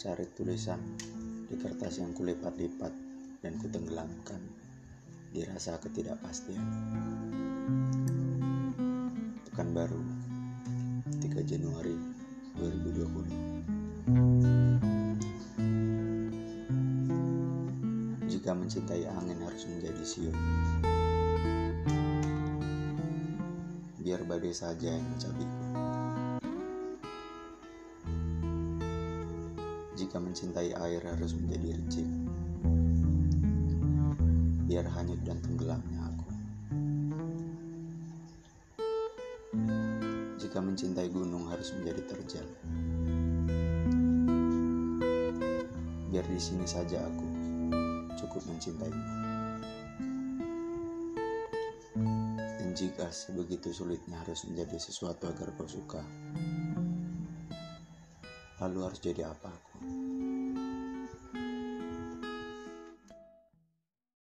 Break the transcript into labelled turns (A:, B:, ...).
A: secarik tulisan di kertas yang kulipat-lipat dan kutenggelamkan di rasa ketidakpastian. Pekanbaru, 3 Januari 2020. Jika mencintai angin harus menjadi siung. Biar badai saja yang mencabikku. Jika mencintai air harus menjadi rejik Biar hanyut dan tenggelamnya aku. Jika mencintai gunung harus menjadi terjal. Biar di sini saja aku cukup mencintaimu. Dan jika sebegitu sulitnya harus menjadi sesuatu agar kau suka Lalu harus jadi apa aku?